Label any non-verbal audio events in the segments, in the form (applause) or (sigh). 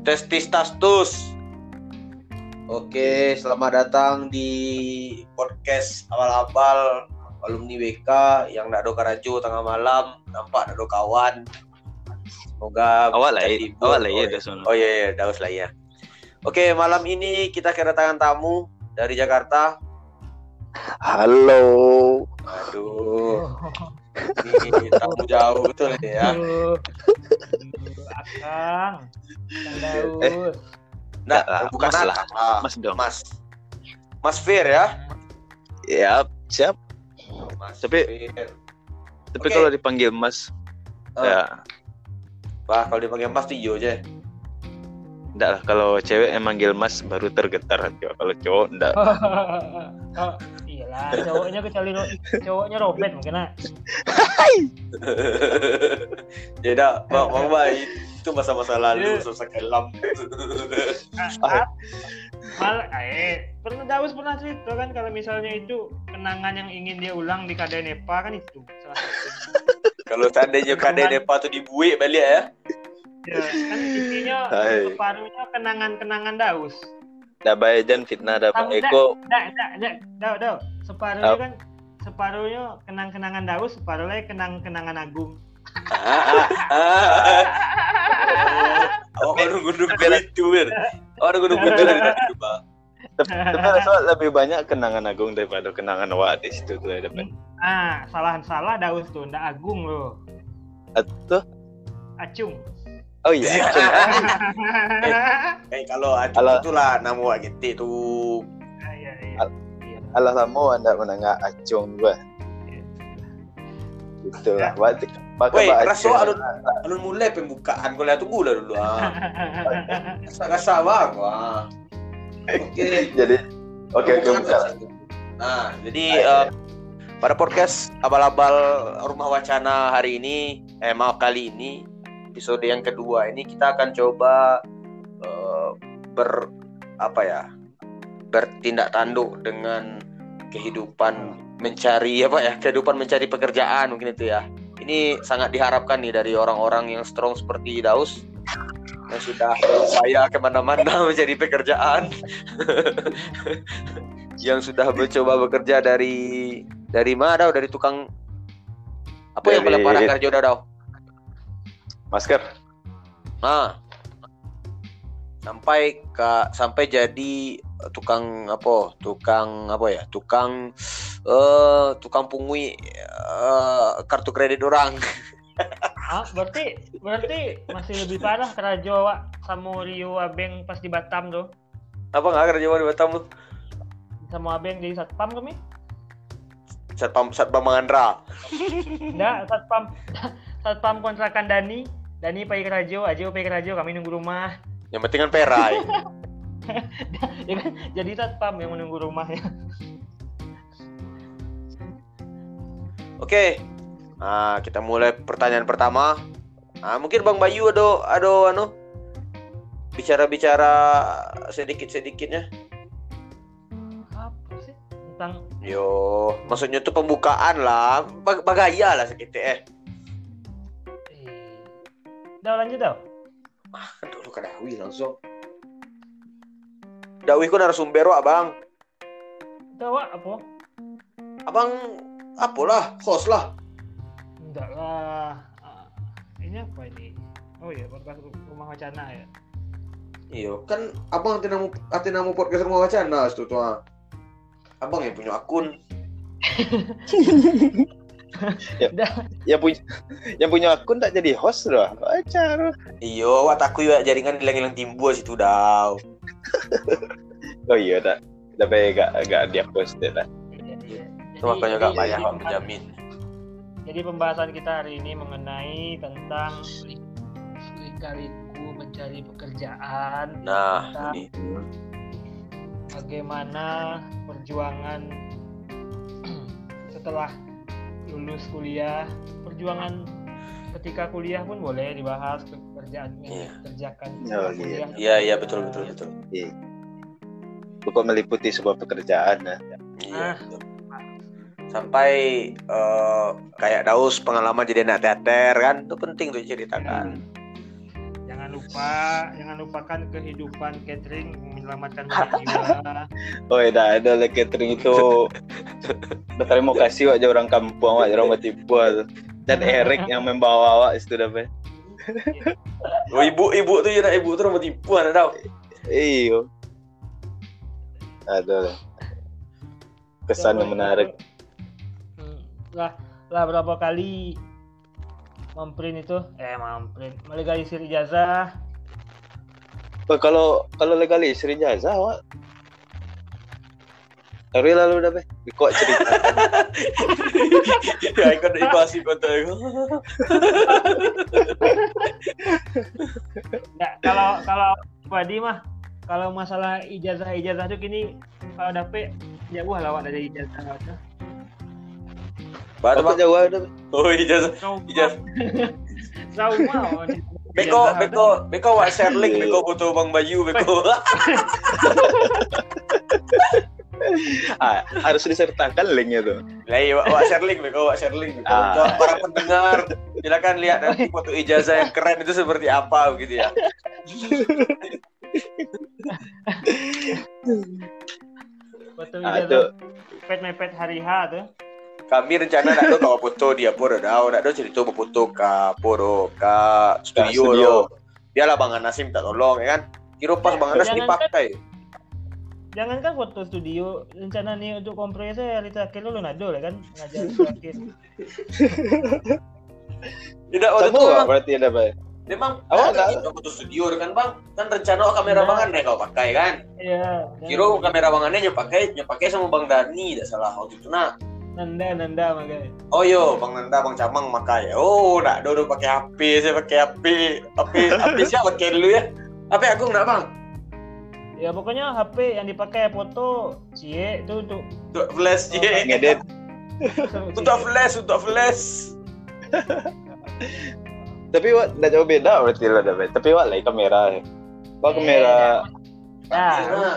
Testis tastus. Oke, selamat datang di podcast awal-awal alumni WK yang nak do karajo tengah malam, nampak nak do kawan. Semoga Awal lah, awal lah oh, ya iya. dah sono. Oh iya, iya, daus lah ya. Oke, malam ini kita kedatangan tamu dari Jakarta. Halo. Aduh, ini tamu jauh betul ya. Akang. Kang. Eh. Nah, lah, bukan Mas lah. Ah, Mas dong. Mas. Mas Fir ya. Ya, siap. Mas Tapi- Fir. Tapi Oke. kalau dipanggil Mas, Oh, ya Bah, kalau dipanggil Mas tuh iyo aja. enggak lah. Kalau cewek yang manggil Mas baru tergetar hati. Kalau cowok enggak. (laughs) iyalah, cowoknya kecuali ro- cowoknya Robert mungkin ah. ya dah, bang, bang baik. Itu masa-masa lalu, Iya. susah kelam. Ah, Mal, eh, pernah Daus pernah cerita kan kalau misalnya itu kenangan yang ingin dia ulang di Kadai Nepa kan itu salah satu. kalau seandainya kadang Depa tuh dibuik balik ya. Ya, kan isinya Hai. separuhnya kenangan-kenangan Daus. Dah baik dan fitnah dah enggak? Eko. Dak, dak, dak, dak, dak. Separuhnya kan separuhnya kenang-kenangan Daus, separuhnya kenang-kenangan Agung. Oh, kan nunggu-nunggu itu, Mir. Oh, nunggu-nunggu itu dari Bang. Tapi tapi rasa lebih banyak kenangan Agung daripada kenangan Wak di situ tuh ya dapat. Ah, salahan salah Daus tuh, ndak Agung loh. Atau Acung. Oh iya, Acung. (laughs) Kalau Acung Alah. itulah nama Wak Giti tuh. Ah, iya, iya. Iya. Alah anda menengah Acung gua. Itulah. Wak maka Acung. alun alun mulai pembukaan kau lihat tunggu lah dulu ah. (laughs) Rasa bang, wah. Oke. Jadi oke oke Bukan bentar. rasa. Nah, jadi eh, pada podcast abal-abal rumah wacana hari ini, eh maaf kali ini episode yang kedua ini kita akan coba ber apa ya bertindak tanduk dengan kehidupan mencari apa ya kehidupan mencari pekerjaan mungkin itu ya ini sangat diharapkan nih dari orang-orang yang strong seperti Daus yang sudah berupaya ke mana-mana (laughs) mencari pekerjaan (laughs) yang sudah mencoba bekerja dari dari mana Dau? dari tukang apa yang Dari- paling parah kerja udah Dau? Masker. Nah, sampai ke sampai jadi eh, tukang apa? Tukang apa ya? Tukang eh tukang pungui eh, kartu kredit orang. (laughs) Ah, berarti berarti masih lebih parah Kerajo sama Rio Abeng pas di Batam tuh. apa nggak kerja di Batam lu? Sama Abeng jadi satpam kami. Satpam Satpam Mangandra. Enggak, satpam (laughs) satpam kontrakan Dani. Dani pergi ke Rajo, Ajo pergi ke Rajo, kami nunggu rumah. Yang penting kan perai. (laughs) ya kan jadi satpam yang menunggu rumahnya. Oke. Nah, kita mulai pertanyaan pertama. Nah, mungkin Bang Bayu ada ada anu bicara-bicara sedikit-sedikitnya. Apa sih? Tentang Yo, maksudnya tuh pembukaan lah, Bag bagaya lah sekitar eh. eh, Udah lanjut dah. Aduh, lu kadawi langsung. Dawi ku narasumber wa, Bang. Udah Wak, apa? Abang apalah, host lah. Enggak lah. Ah, ini apa ini? Oh iya, podcast rumah wacana ya. Iya, kan abang hati namu hati namu podcast rumah wacana itu tuh. ah. Abang yang punya akun. (laughs) (laughs) Yang punya yang punya akun tak jadi host loh. Wajar. Iyo, wataku ya jaringan hilang-hilang timbul situ daw. (laughs) Oh iya tak. Tapi gak gak dia post deh lah. Itu makanya gak jadi- payah jadi Pak pembahasan- menjamin. Jadi pembahasan kita hari ini mengenai tentang lika-liku mencari pekerjaan, Nah, Nah. ini. bagaimana perjuangan (clears throat) setelah lulus kuliah, perjuangan ketika kuliah pun boleh dibahas pekerjaan yang Iya. dikerjakan Oh, setelah iya. kuliah. Iya, iya betul betul betul. Pokok meliputi sebuah pekerjaan nah. Iya. Ah. Sampai eh, kayak Daus pengalaman jadi anak teater kan, itu penting tuh ceritakan. Jangan lupa lupa jangan lupakan kehidupan catering menyelamatkan jiwa Oh, dah ada lah catering itu. Udah terima kasih wak orang kampung wak orang Batipu tuh. Dan Eric yang membawa wak itu dah Pak. Oh, ibu ibu tuh ya ibu tuh rumah tipu ada tau. Iyo. Ada lah. Kesan yang menarik. Hmm, lah lah berapa kali memprint itu eh memprint melegalisir ijazah Kalau kalau legalisir ijazah wak. Hari lalu dah Pak. Kok cerita. (laughs) ya, ikut ibasi kota itu. Nggak, kalau kalau pribadi mah kalau masalah ijazah ijazah tuh gini kalau dapet jauh lah awak dari ijazah itu. Baru jauh ada? Oh ijazah. Ijazah. (laughs) Kau mau Beko beko beko wak share link beko (laughs) foto bang Bayu beko. (laughs) Ah, harus disertakan linknya tuh. Lah iya wak wak share link beko wak share link. Ah. Para pendengar silakan lihat (laughs) nanti foto ijazah yang keren itu seperti apa gitu ya. foto Ah, ijazah mepet mepet hari H tuh. Kami rencana nak kau foto dia pun dah, nak do cerita berfoto ka poro ka studio. studio. do. Biarlah Bang Anas minta tolong ya kan. Kira pas Bang Anas Jangan dipakai. Jangankan foto studio, rencana nih untuk kompresi hari terakhir lu nado lah kan ngajar terakhir. (laughs) Tidak waktu itu berarti ada Pak. memang Awak ada nggak- kita foto studio kan Bang. Kan rencana oh, kamera Nah. Bang Anas kau pakai kan. Iya. Kira kamera Bang Anas nyo pakai nyo pakai sama Bang Dani tidak salah waktu itu nak. Nanda Nanda makanya. Oh yo, Bang Nanda, Bang Camang pakai. Oh, nak do pakai HP, saya pakai HP. HP HP siapa pakai dulu ya? HP aku enggak Bang. Ya pokoknya HP yang dipakai foto cie itu untuk Untuk flash Oh, je. Ngedit. (laughs) Untuk flash, untuk flash. Tapi wak dah jauh beda berarti lah. Tapi wak lain kamera. Wak kamera Nah, Nah.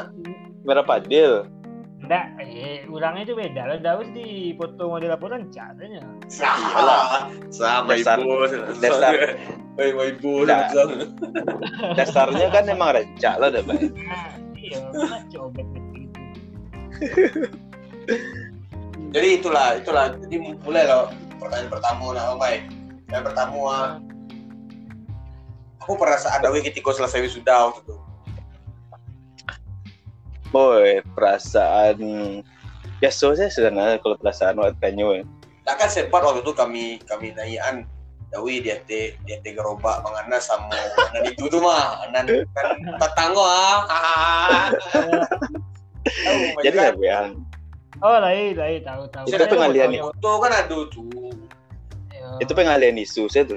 kamera padil. Enggak, eh, ulangnya itu beda. Lah Daus di foto model laporan caranya. Salah. Sama Dasar- ibu. dasar- Woi, woi ibu. Dasarnya kan emang rencak lah dah Pak. Nah, iya, cobek begitu. (laughs) Jadi itulah, itulah. Jadi mulai loh pertanyaan pertama nah, oh baik. Yang pertama, ah, aku perasaan Dawi ketika selesai wisuda waktu itu. Boy, perasaan biasa saya sebenarnya kalau perasaan waktu tanya ya. Nah kan sempat waktu itu kami kami naikan Dawi dia te dia te gerobak Bang Anas sama Anan itu tuh mah Anan kan tetangga ah. (laughs) Tahu, Jadi apa yang Oh, lain, lain tahu tahu. Itu pengalian nih. foto kan ada tuh. Itu pengalian isu saya tuh.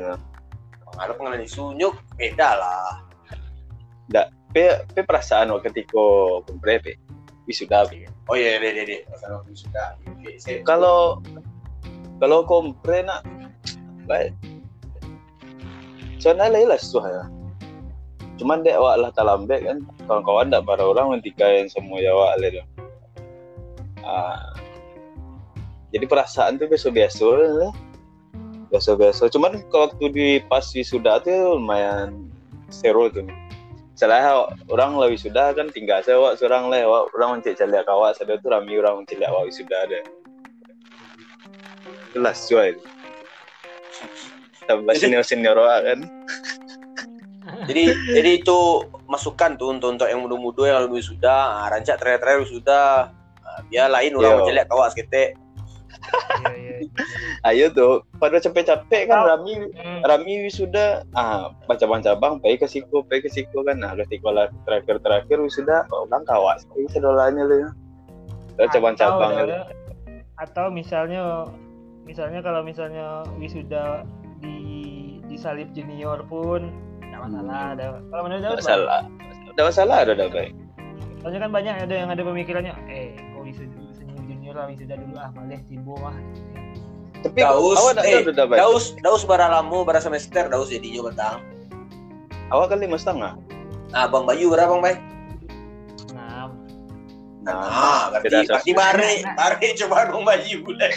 Ada pengalaman sunyuk beda lah. Pe, pe perasaan waktu ketika kumpre pe wisuda pe. Oh iya, deh, deh, wisuda. Kalau kalau kumpre nak baik. Soalnya lah lah susah ya. Cuman dek awak lah talambek kan kawan-kawan tak para orang yang semua jawab lah dia. Ah, jadi perasaan tuh biasa-biasa lah. Biasa-biasa. Cuman kalau waktu di pas wisuda tuh lumayan seru tuh. Salah orang lah wisuda kan tinggal saya awak seorang lah awak orang mencek caliak kawak saya tuh rami orang mencek awak wisuda ada. Jelas cuy. Tambah Jadi- senior-senior awak kan. (laughs) jadi jadi itu masukan tuh untuk untuk yang muda-muda yang lebih wisuda, ah, rancak terakhir-terakhir wisuda. Ah, Dia lain orang Yo. menjelek kawak sekete. (laughs) Iya, iya. Ayo tuh. Pada capek-capek kan rami. Hmm. Rami wisuda. Ah baca-baca bang pergi ke siku pergi ke siku kan. Nah ketika lah terakhir terakhir wisuda oh, orang kawas. Pergi sedolanya lu ya. Cabang-cabang Atau, gitu. ada- atau misalnya misalnya kalau misalnya wisuda di disalib junior pun tidak masalah ada. Kalau menurut Daud masalah. Ada masalah ada ada baik soalnya kan banyak ada yang ada pemikirannya eh kok wisuda senior junior lah wisuda dulu ah malih tibo mah tapi Daus, awak eh, ada ada baik Daus, daus bara lamo, bara semester, daus jadinya batang. awak kan lima setengah Nah, Bang Bayu berapa Bang Bay? nah Nah, berarti, sosial. bare, bare coba Bang Bayu deh.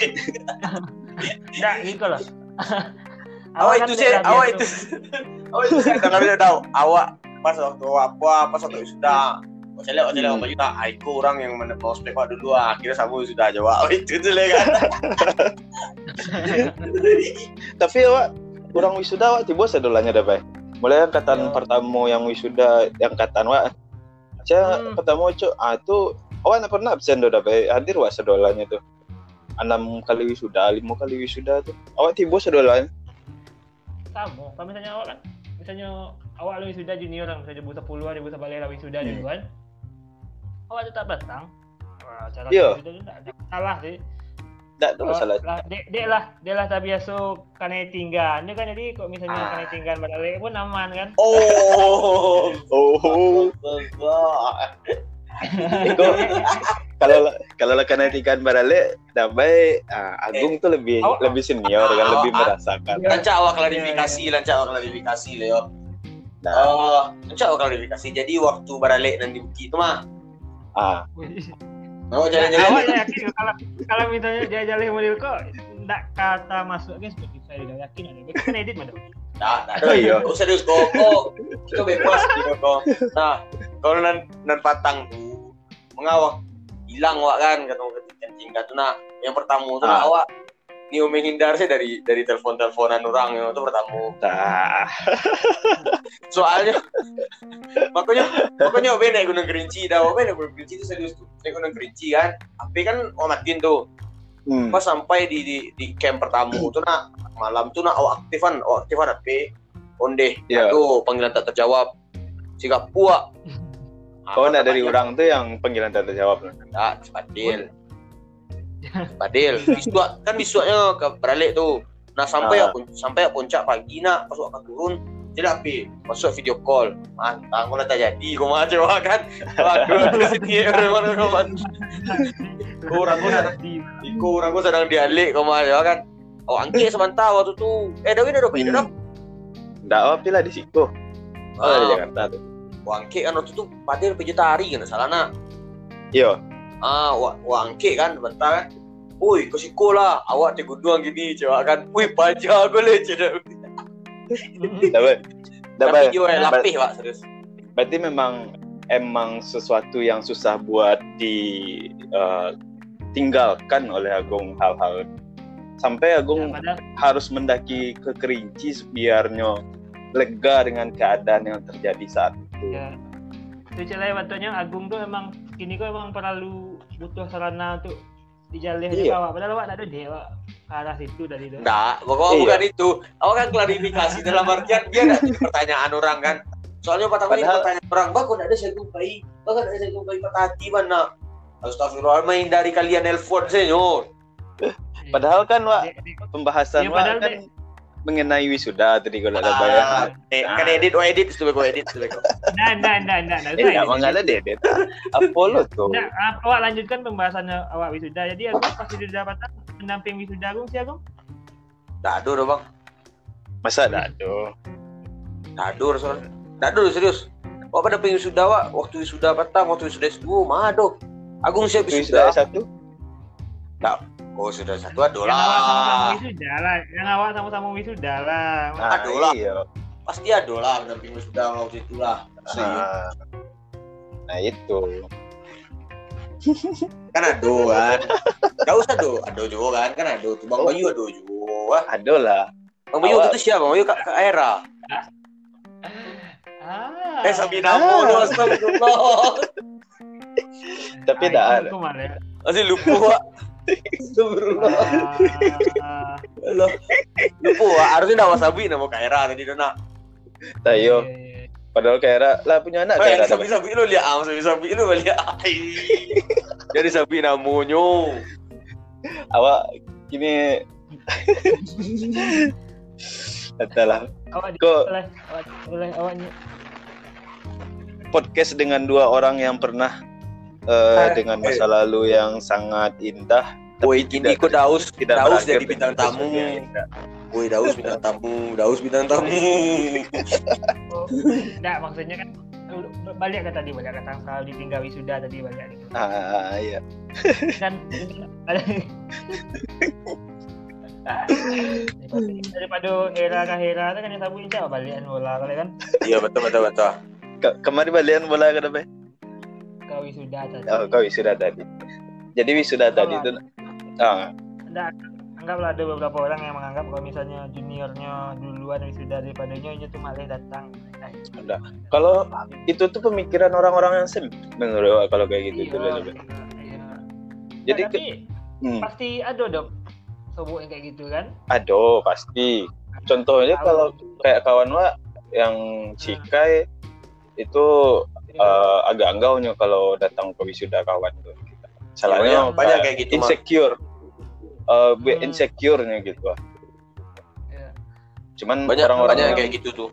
enggak gitu loh (laughs) awak kan itu tidak sih awak itu (laughs) awak itu sih nggak bisa tahu awak pas waktu apa pas waktu sudah Saya lihat, Hmm. Mbak Yuta, Aiko orang yang mana mau spek Pak dulu, ah. akhirnya sama sudah jawab (laughs) itu tuh kan. (laughs) Tapi awak kurang wisuda awak tiba sedolanya dah bay. Mulai angkatan Ya. pertama yang wisuda yang angkatan awak. Saya Hmm. ketemu cok, ah tu awak nak pernah absen dah bay. Hadir wak sedolanya tuh. Enam kali wisuda, lima kali wisuda tuh. Awak tiba sedolanya. sama kalau misalnya awak kan misalnya awak lebih sudah junior kan misalnya buta puluhan buta balik lebih sudah Hmm. duluan awak tetap datang Wah, cara Iya. itu tidak ada sih Tak ada Oh, masalah. lah, dek, dek lah dia lah tak biasa karena tinggal dia kan jadi kok misalnya Ah. karena tinggal balik pun aman kan Oh, (laughs) Oh, (laughs) kalau kalau lekan ikan barale dah baik ah, Agung tuh lebih Awak- lebih senior kan awak- lebih awak- merasakan. lancar awak klarifikasi, lancar awak klarifikasi Leo. Nah, Oh, lancar awak klarifikasi. Jadi waktu baralik nanti bukit itu mah, ah, mau awak jalan-jalan. yakin kalau kalau misalnya dia jalan model kok tidak kata masuk kan Spotify dia yakin ada dia kan edit mana Nah, nah, Oh, iya. Kau serius kok, kok, kau bebas gitu kok. Nah, kalau nan nan patang tuh mengawak hilang awak kan kata ketinggian tingkat tuh nah yang pertama tuh nah, Ah. awak Nio menghindar sih dari dari telepon teleponan orang yang itu pertama tah. (laughs) soalnya makanya makanya obe naik gunung kerinci. Dah obe naik gunung kerinci itu serius tuh. Naik gunung kerinci kan. Tapi kan oh matiin tuh. Hmm. pas sampai di di, di camp pertama tuh nak malam tuh nak awak aktifan awak aktifan HP onde Iya. aduh panggilan tak terjawab. Sikap puak. Oh, nah dari orang tuh yang panggilan tak terjawab. tak Padil (laughs) Padil Bisua kan bisuanya ke beralik tuh nah sampai Ah. aku sampai aku puncak pagi nak pas akan turun tidak api masuk video call mantap kalau tak jadi kau mau coba kan waduh di sini orang orang orang gua sedang Iku orang gua sedang dialik kau mau coba kan oh angki sementara waktu tuh eh dah udah udah udah Nggak apa lah di situ. Oh, Ah. di Jakarta tuh. wangke kan waktu itu Padil vegetari kan salah nak Iya. Ah wa wangke kan bentar kan Woi, kau siko lah. Awak tengok doang gini, coba kan. Wih, pajak aku le, cedek. (laughs) Dapat. Tapi Dapat. dia eh, lapih, Pak, serius. Berarti memang emang sesuatu yang susah buat di eh, tinggalkan oleh Agung hal-hal sampai Agung padahal harus mendaki ke Kerinci biarnya lega dengan keadaan yang terjadi saat itu. ya itu waktunya Agung tuh emang kini kok emang perlu butuh sarana untuk dijalih Iya. awak padahal awak tak ada dia awak ke arah situ dari itu Enggak, pokoknya Iya. bukan itu. Awak kan klarifikasi dalam artian dia ada (laughs) pertanyaan orang kan. Soalnya pertama ini Padahal- pertanyaan orang, kok ada saya jumpai? Bang, ada saya jumpai patah hati mana? Astagfirullah, main dari kalian nelpon senyor. Padahal kan Wak, pembahasan Iya, Wak kan mengenai wisuda tadi kalau ada bayar. Ah, eh, kan edit, oh edit, itu kau edit, itu kau. (laughs) Nah, nah, nah, nah, nah, Eh, enggak, enggak ada deh. Apollo tuh. Nah, ah, awak lanjutkan pembahasannya awak wisuda. Jadi Agung pas wisuda patah pendamping wisuda Agung si Agung. Dado dong, Bang. Masa dado? Dado, soalnya. Dado, serius. Wah, pada pengen wisuda, Wak. Waktu wisuda petang, waktu wisuda S2, mado. Agung siap Wisuda wisuda. satu? Oh, sudah satu ado Yang awak sama-sama wisuda lah. Yang awak sama-sama wisuda lah. Nah, Aduh lah. Iya. Pasti ado lah pendamping wisuda waktu itu lah. Nah, nah itu. (laughs) kan ado kan gak usah do ado juga kan kan ado tuh bang Bayu ado juga Ada lah. bang Bayu itu siapa bang Bayu kak kak Era Ah. eh sabi namo do astagfirullah (laughs) Tapi Ah, dah masih lupa. Astagfirullah Ah, Allah lupa harusnya nama sabi nama kak Era tadi dona Tayo. iya. Padahal kayak lah punya anak eh kayak sabi sabi lu lihat ah sabi sabi lu lihat (laughs) jadi sabi namonyo Awak gini. Adalah Awak di- Kok- boleh, awak boleh awaknya. podcast dengan dua orang yang pernah eh, Ah, dengan masa lalu yang sangat indah. Woi, kini kok Daus, tidak Daus jadi bintang tamu. Woi, Daus bintang tamu, Daus bintang tamu. (laughs) Enggak, maksudnya kan balik ke tadi balik kata kalau ditinggal wisuda tadi balik Ah, iya. (laughs) kan Daripada- daripada hera ke hera tu kan yang sabun insya balikan bola kali kan Iya betul betul betul. Ke- kemarin balian bola ke depan wisuda tadi. Oh kau wisuda tadi? Jadi wisuda tadi itu ah ada anggaplah ada beberapa orang yang menganggap kalau misalnya juniornya duluan wisuda daripadanya itu malah datang. Ada. Kalau itu tuh pemikiran orang-orang yang sempit menurut kalau kayak gitu iya, itu lebih iya. Jadi Nah, tapi hmm, pasti ada dong yang kayak gitu kan? Ada pasti. Contohnya Tahu. kalau kayak kawan wa yang cikai itu eh, agak enggaunya kalau datang ke wisuda kawan tuh salahnya banyak, banyak kayak gitu insecure Eh, be Hmm. insecure-nya gitu. Iya. cuman Banyak orang-orang banyak yang kayak gitu tuh.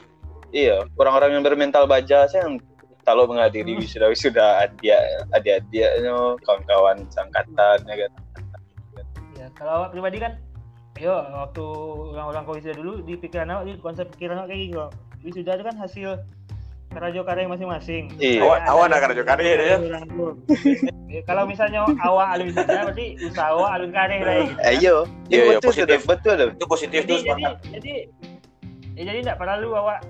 iya orang-orang yang bermental baja saya yang kalau menghadiri Hmm. wisuda wisuda adik adik-adiknya kawan-kawan sangkatan ya kan ya kalau pribadi kan yo waktu orang-orang kau wisuda dulu di pikiran awak di konsep pikiran awak kayak gitu wisuda itu kan hasil kerajo karya masing-masing Iya. Awak ada nak kerja karya ya. Ya, kalau misalnya awak alun wisuda berarti usaha awak alun karya lah gitu Eh, iya Iya, iya, positif. betul. Itu positif jadi tuh jadi jadi ya jadi tidak perlu awak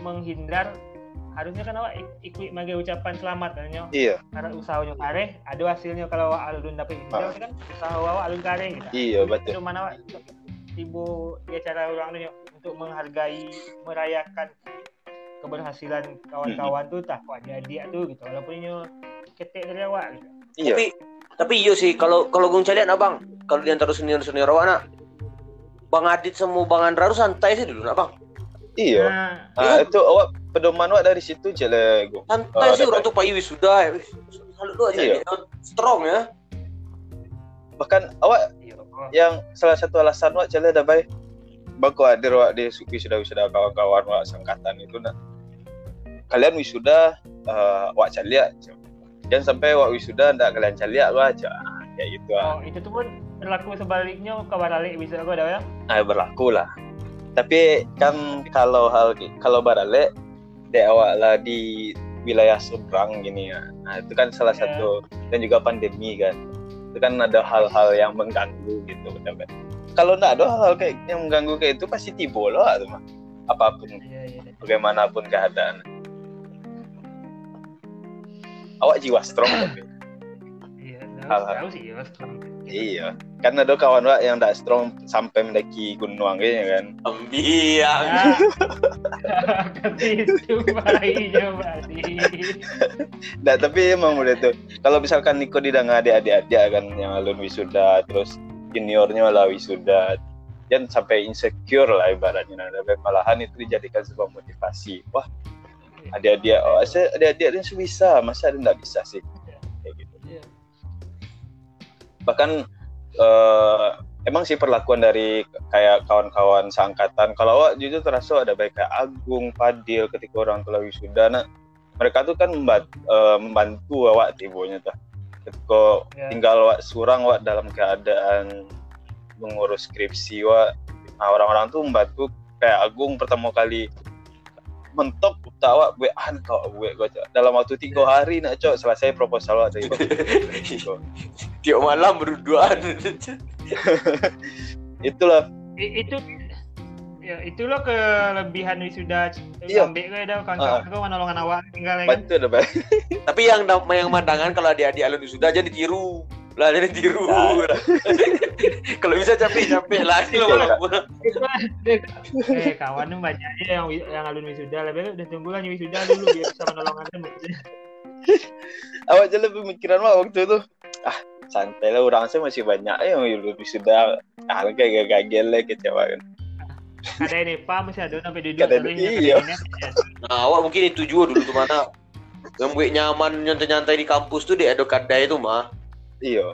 menghindar harusnya kan awak ik- ikut mage ucapan selamat katanya iya karena usahanya kare ada hasilnya kalau awak alun dapat ini Ah. kan usaha awak alun kare gitu iya betul Cuma awak tibu ya cara orang tu untuk menghargai merayakan keberhasilan kawan-kawan tu tak kau adik-adik tu gitu walaupun ini ketek dari awak gitu. iya Tapi tapi iya sih kalau kalau gung calian abang kalau di antara senior senior awak nak Bang Adit sama Bang Andra tuh santai sih dulu nak bang. iya Nah, Ah, itu awak pedoman awak dari situ je lah. Santai Oh, sih orang tuh payu sudah. Salut doa aja Iya. strong ya. bahkan awak iya. yang salah satu alasan awak je lah dah baik baku hadir awak di wisuda wisuda kawan-kawan awak sangkatan itu nak kalian wisuda uh, awak caliak jangan sampai awak wisuda ndak kalian caliak aja kayak gitu ah. Oh, itu tuh pun berlaku sebaliknya kabar balik bisa kau dah ya. ah, berlaku lah. Tapi kan kalau hal kalau barale dek awak lah di wilayah seberang gini ya nah itu kan salah Ya. satu dan juga pandemi kan. Itu kan ada hal-hal yang mengganggu gitu kan kalau nggak ada hal-hal kayak yang mengganggu kayak itu pasti tibo loh tuh mah apa pun Iya iya. bagaimanapun keadaan awak jiwa strong (laughs) tapi Iya, tahu sih ya. strong. iya kan ada kawan wak yang nggak strong sampai mendaki gunung gitu kan Ambiang. Ya. Ketitu bayinya Badi. Nggak, tapi emang udah tuh. Kalau misalkan Niko didang adik-adik kan yang alun wisuda, terus juniornya lah wisuda, dan sampai insecure lah ibaratnya. Nah, tapi malahan itu dijadikan sebuah motivasi. Wah, adik-adik, oh, saya adik-adik ini bisa, masa ada nggak bisa sih? Kayak gitu. Iya. Bahkan eh, emang sih perlakuan dari kayak kawan-kawan seangkatan. Kalau awak jujur terasa ada baik kayak Agung, Fadil ketika orang tua wisuda, nah mereka tuh kan membantu, membantu awak tibonya tuh. Ketika Ya. tinggal awak surang awak dalam keadaan mengurus skripsi awak, nah orang-orang tuh membantu kayak Agung pertama kali mentok awak buat ah kau kau Cok. dalam waktu tiga hari nak cok selesai proposal awak dari (laughs) Tiap malam berduaan. (laughs) itulah I- itu ya itulah kelebihan wisuda Iya. ambil gue dah kawan-kawan gue menolongan awak tinggal kan. baik Tapi yang yang mandangan kalau adik-adik alun sudah aja ditiru. Lah jadi ditiru. Nah. (laughs) kalau bisa capek-capek lagi Iya, lama-lama. eh kawan tuh banyak yang yang alun wisuda lah udah tunggu lah wisuda dulu biar bisa menolong anda (laughs) awak je lebih pemikiran awak waktu itu ah santai lah orang saya masih banyak yang lebih sudah ah kayak gagel lah kecewa kan ada nepa masih ada sampai duduk hingga iya. Nah, awak mungkin itu juga dulu tuh mana yang buat nyaman nyantai-nyantai di kampus tuh di ada kadai itu mah. Iya.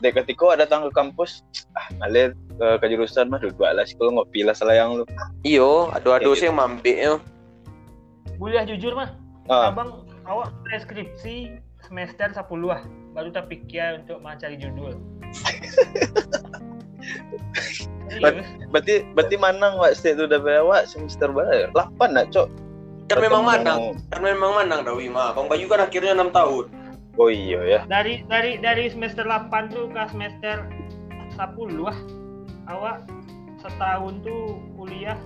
Dek ketika datang ke kampus. Ah ngalir ke, ke jurusan mah duduk lah sekolah ngopi lah selayang lu. Iyo, ado-ado Kayak sih yang mambek ya. Kuliah jujur mah ah. abang awak preskripsi semester 10 lah baru tak pikir untuk mencari judul. (laughs) Berarti berarti manang wak state tu dah awak semester berapa? 8 nak cok? Kan memang manang, kan memang manang Dawi mah. Bang Bayu kan akhirnya 6 tahun. Oh iya ya dari dari dari semester 8 tuh ke semester 10 lah awak setahun tuh kuliah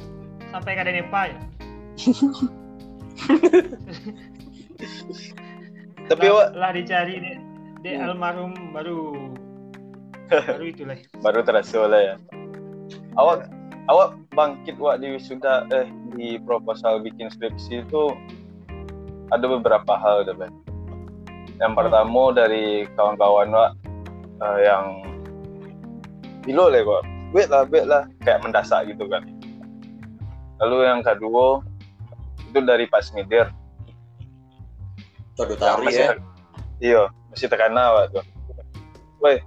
sampai kada nepa ya (laughs) Tapi lah, awak lah dicari deh de Hmm. almarhum baru (laughs) baru itulah baru terasa lah ya. Awak awak bangkit wak di wisuda eh di proposal bikin skripsi itu ada beberapa hal Ben. Yang pertama dari kawan-kawan wak eh, yang bilo lah kok. Wait lah, wait lah, kayak mendasak gitu kan. Lalu yang kedua itu dari Pak Smidir. Tuh tari ya. iya masih tekana waktu woi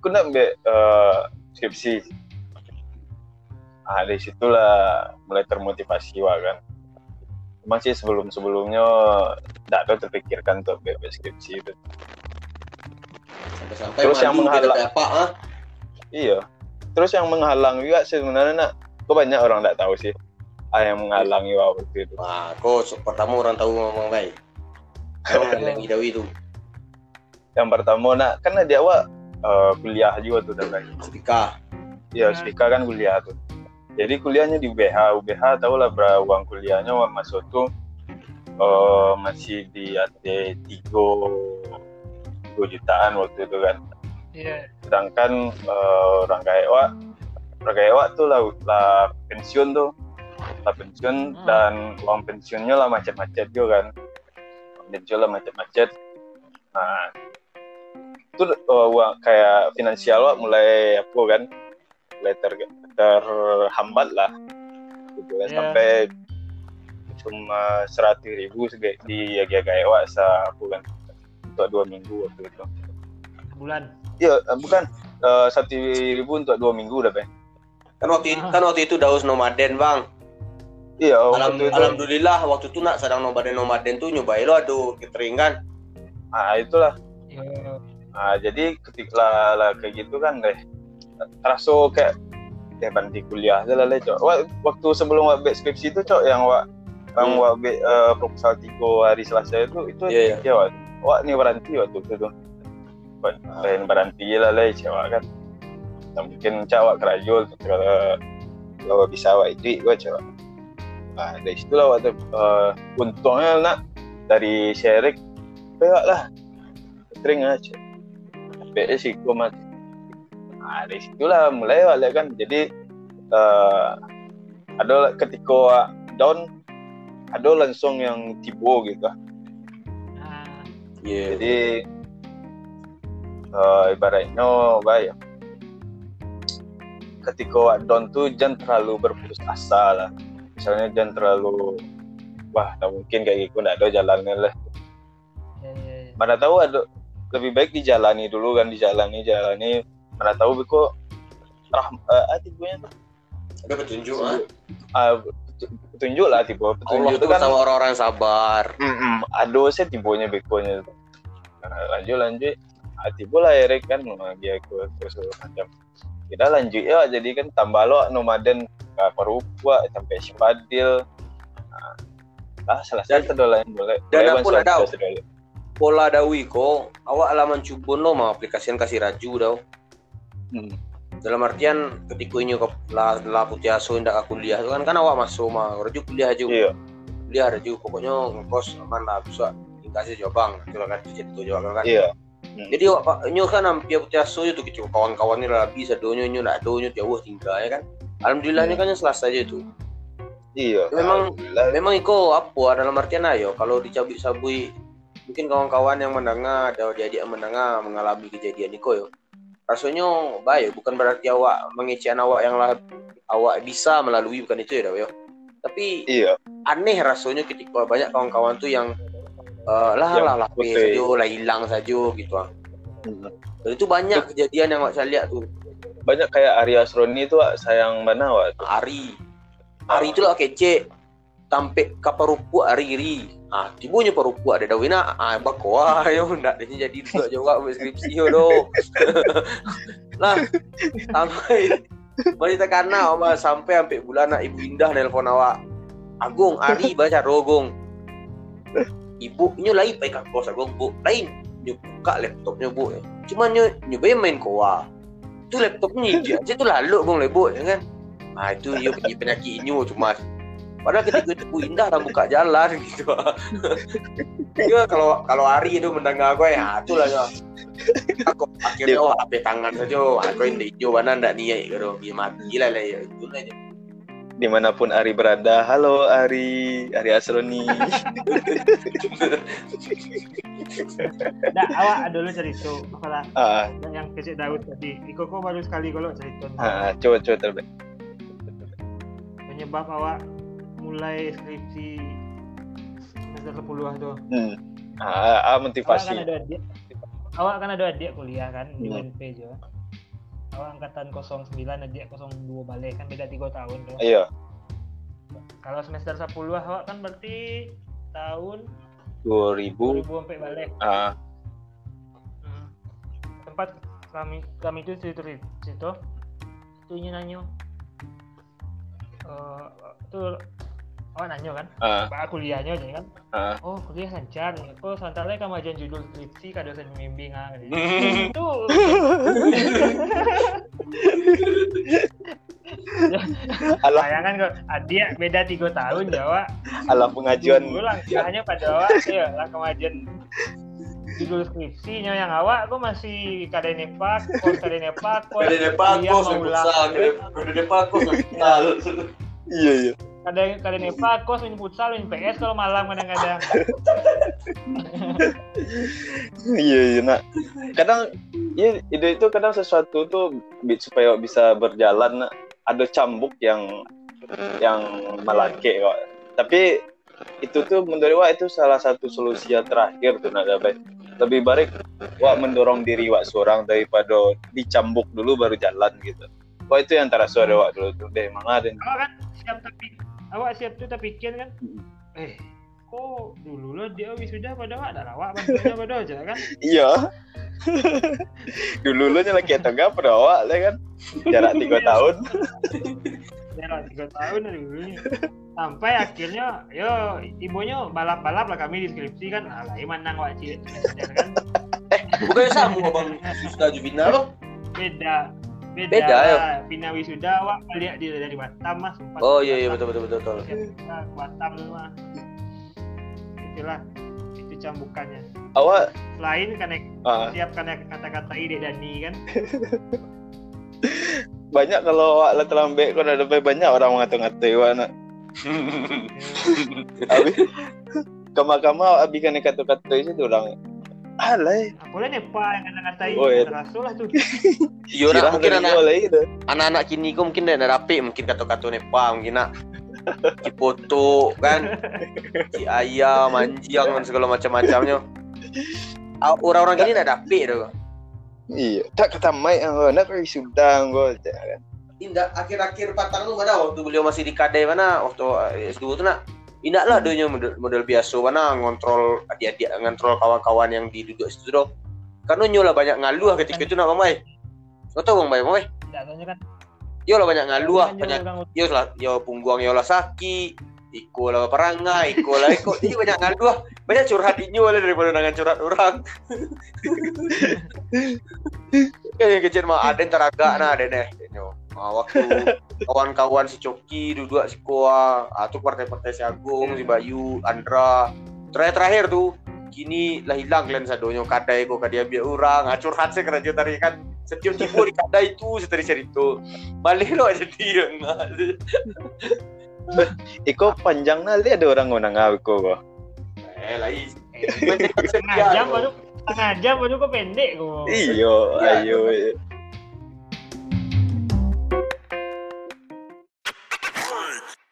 aku nak ambil eh, skripsi ah dari situlah mulai termotivasi wak kan Emang sih sebelum sebelumnya tidak ada terpikirkan untuk ambil skripsi itu Sampai-sampai Terus yang menghalang. apa ah? iya terus yang menghalang juga sebenarnya nak kok banyak orang tidak tahu sih ah yang menghalangi wak waktu itu Nah, kok pertama orang tahu ngomong baik. (laughs) Idawi itu. yang pertama nak kan dia awak eh, kuliah juga tuh dan lain Speaker. Iya, Spika kan kuliah tuh. Jadi kuliahnya di UBH. UBH tau lah berapa uang kuliahnya waktu masuk tuh eh, masih di AT 3 3 jutaan waktu itu kan. iya Sedangkan eh, orang kayak Wak, orang kayak Wak tuh lah, lah pensiun tuh. Lah pensiun Hmm. dan uang pensiunnya lah macet-macet juga kan. Uang pensiun lah macet-macet. Nah, itu eh, uang kayak finansial Wak mulai apa kan mulai ter terhambat lah. Gitu kan. Iya. sampai cuma seratus ribu di sa aku kan. Untuk dua minggu waktu itu. Bulan? Iya eh, bukan. Eh, satu ribu untuk dua minggu udah Kan waktu itu, kan waktu itu daus nomaden, Bang. iya Alam, waktu itu. Alhamdulillah waktu itu nak sedang nomaden nomaden tuh nyobain lo aduh catering kan. ah itulah. Iya. Nah, jadi ketika lah, lah kayak gitu kan deh terasa kayak ya berhenti kuliah aja lah cok. Wak- Waktu sebelum wak skripsi itu cok yang wak yang Hmm. wak eh, proposal tiga hari Selasa itu itu Iya, iya. ya wak, wak nih berhenti waktu itu tuh. Wak, pengen berhenti lah le cewek kan. Yang mungkin cawak kerajul kalau kalau bisa wak itu wak cewek. Nah, dari situlah waktu uh, untungnya nak dari Sherik kayak lah catering aja sampai sih gue mati nah dari situlah mulai lah kan jadi eh ada ketika down ada langsung yang tiba gitu Nah, Iya. jadi eh ibaratnya baik ketika wak down tuh jangan terlalu berputus asa lah misalnya jangan terlalu wah tak mungkin kayak gitu nggak ada jalannya lah iya, iya, iya. mana tahu ada lebih baik dijalani dulu kan dijalani jalani mana tahu biko rah eh, ah, tibunya tuh Ada petunjuk ah. ah, petu- petunjuk lah tipe petunjuk itu kan sama orang-orang sabar. mm ada sih tibonya bekonya nah, lanjut lanjut ah, tibo lah Erik kan dia ke terus macam kita lanjut ya jadi kan tambah lo nomaden ke Parupua sampai Sipadil nah, lah salah satu dolar yang boleh dan aku sedoleh. Pola dawi ko, awak alaman cubun lo mau aplikasian kasih raju dau. Hmm. Dalam artian ketika ini kau lah lah putih aso ndak aku kuliah kan kan awak masuk mah raju kuliah aja. iya Kuliah raju pokoknya ngekos aman lah bisa kasih jawab bang. Itu kan cerita jawab kan. iya Jadi awak pak nyo kan hampir putih aso itu kecil kawan-kawan ni lah bisa donyo nyo nak donyo jauh tinggal ya kan. Alhamdulillahnya kan yang selasa aja tu. iya Memang- Alhamdulillah. Memang iko apa dalam artian ayo kalau dicabik sabui mungkin kawan-kawan yang mendengar atau jadi yang mendengar mengalami kejadian iko yo. Rasanya baik bukan berarti awak mengecewakan awak yang lah awak bisa melalui bukan itu ya Daw, yo. Tapi iya aneh rasanya ketika banyak kawan-kawan tuh yang eh, lah Yang lah lah saja lah hilang saja gitu ah. Hmm. Dan itu banyak kejadian yang awak saya lihat tuh. banyak kayak Arya Asroni itu Wak, sayang mana Wak? Ari. Ari itu lah kece. Tampe kaparupu Ari ri. Ah, tibunya parupu ada dawina. Ah, bako ah, (laughs) yo ndak dia jadi juga juga skripsi yo do. (laughs) lah, sampai Bari tekana oma sampai sampai bulan nak ibu indah nelpon awak. Agung, Ari (laughs) baca rogong. Ibu nyo lain pakai kos Agung bu. Lain nyo buka laptopnya bu. Cuma nyo nyo main koa. itu laptopnya hijau aja tuh lalu lebok ya kan ah itu dia punya penyakit inyo cuma padahal ketika itu indah lah buka jalan (laughs) gitu. Dia kalau kalau hari itu mendengar gue ya itulah ya. Aku akhirnya oh HP tangan saja aku yang hijau mana ndak niat gitu dia mati lah lah ya. Itu aja di mana pun Ari berada. Halo Ari. Ari Asroni. Nah, awak dulu cerita masalah ah. yang kecil Daud tadi. Iko kok baru sekali kalau cerita. Ah coba coba terbaik. Penyebab awak mulai skripsi semester 10 ah tuh. hmm. ah, ah Awak kan motivasi ada adik. Awak kan ada adik kuliah kan di Hmm. UNP juga. Awak angkatan 09 adik 02 balik kan beda 3 tahun tuh. iya Kalau semester 10 awak kan berarti tahun 2000 2000 sampai balik. ah Hmm. Tempat kami kami itu situ situ itu nanya eh tuh awak nanya kan? Ah. Pak kuliahnya aja kan? Ah. Oh kuliah lancar. Kok santai kamu aja judul skripsi kada usah membimbing ah Hmm. (laughs) itu. (laughs) Alah. Bayangan kok adik beda tiga tahun Jawa alah pengajuan dulu langkahnya pada awak ya lah kemajuan judul skripsinya yang awak kok masih kada nepak kos kada nepak kos ada depan kuliah kos mau ulang ada depan kos hospital Iya, iya iya kada kada nepak kos main futsal main PS kalau malam kadang-kadang. Iya iya nak kadang iya ide itu kadang sesuatu tuh bi- supaya bisa berjalan nak, ada cambuk yang yang melake kok. Tapi itu tuh menurut wak itu salah satu solusi yang terakhir tuh nak dapat lebih baik wak mendorong diri wak seorang daripada dicambuk dulu baru jalan gitu. Wah itu yang terasa ada wak dulu tuh. Deh mana ada kan siap tapi awak siap tuh tapi pikiran kan eh kok dulu lo dia wisuda pada awak ada awak bantunya pada aja kan? Iya. Dulu lu nyala kayak tengah pada awak lah kan? Jarak tiga tahun. Ya lah tiga tahun dari dulunya sampai akhirnya yo ibunya balap-balap lah kami di skripsi kan. Ah lah menang wajib kan bukannya sama bang Susta Jubina loh beda beda, Beda, ya? Pina wisuda awak lihat dia dari Batam mas. Oh iya iya betul betul betul betul. Batam mah itulah itu cambukannya. Awak selain karena ah, siap karena kata-kata ide Dani kan? (laughs) Banyak kalau awak lah terlambat kau ada banyak orang mengata-ngatai awak nak. (laughs) Abi kama-kama awak abi kan kata-kata itu tu orang alai boleh nih pak yang kata-katain Oh, iya. terasa lah tuh (laughs) iya nak mungkin anak gitu anak-anak kini kok mungkin dah rapi mungkin kata-kata nepa mungkin nak cipoto kan? (laughs) Ci ayam manjang dan segala macam-macamnya. Ah, orang-orang kini dah rapi tu iya tak kata mai ang nak kau sudah kau kan? Indah akhir-akhir patang tu mana waktu beliau masih di Kadai mana? Waktu eh, S2 tu nak Indah lah adanya model, model biasa mana ngontrol adik-adik ngontrol kawan-kawan yang di duduk situ dong. Karena nyola banyak ngaluh ketika itu nak mamai. Kau tahu bang Bay, mamai? tidak tahunya kan Yo lah banyak ngaluh, Kan banyak yo lah yo pungguang yo lah sakit. Iko lah perangai, iko lah iko. Jadi banyak ngaluh, banyak curhat inyo lah daripada dengan curhat orang. (laughs) kan yang kecil mah ada yang teraga nah ada deh. Inyo. Ah, waktu kawan-kawan si Coki duduk si Koa, ah tuh partai-partai si Agung, si Bayu, Andra. Terakhir-terakhir tuh kini lah hilang kalian sadonyo kadai kok kadia biar orang ah, curhat saya kerja tadi kan setiap tipu di kadai itu setari cerita balik lo jadi yang Iko panjang nali ada orang ngonang aku kok eh lagi eh, jam baru setengah jam baru kok pendek kok iyo Iya. ayo